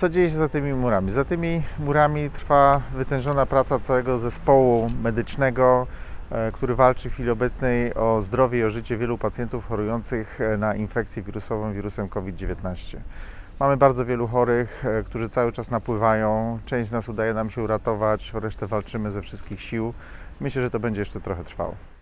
Co dzieje się za tymi murami? Za tymi murami trwa wytężona praca całego zespołu medycznego, e, który walczy w chwili obecnej o zdrowie i o życie wielu pacjentów chorujących e, na infekcję wirusową wirusem COVID-19. Mamy bardzo wielu chorych, e, którzy cały czas napływają. Część z nas udaje nam się uratować, o resztę walczymy ze wszystkich sił. Myślę, że to będzie jeszcze trochę trwało.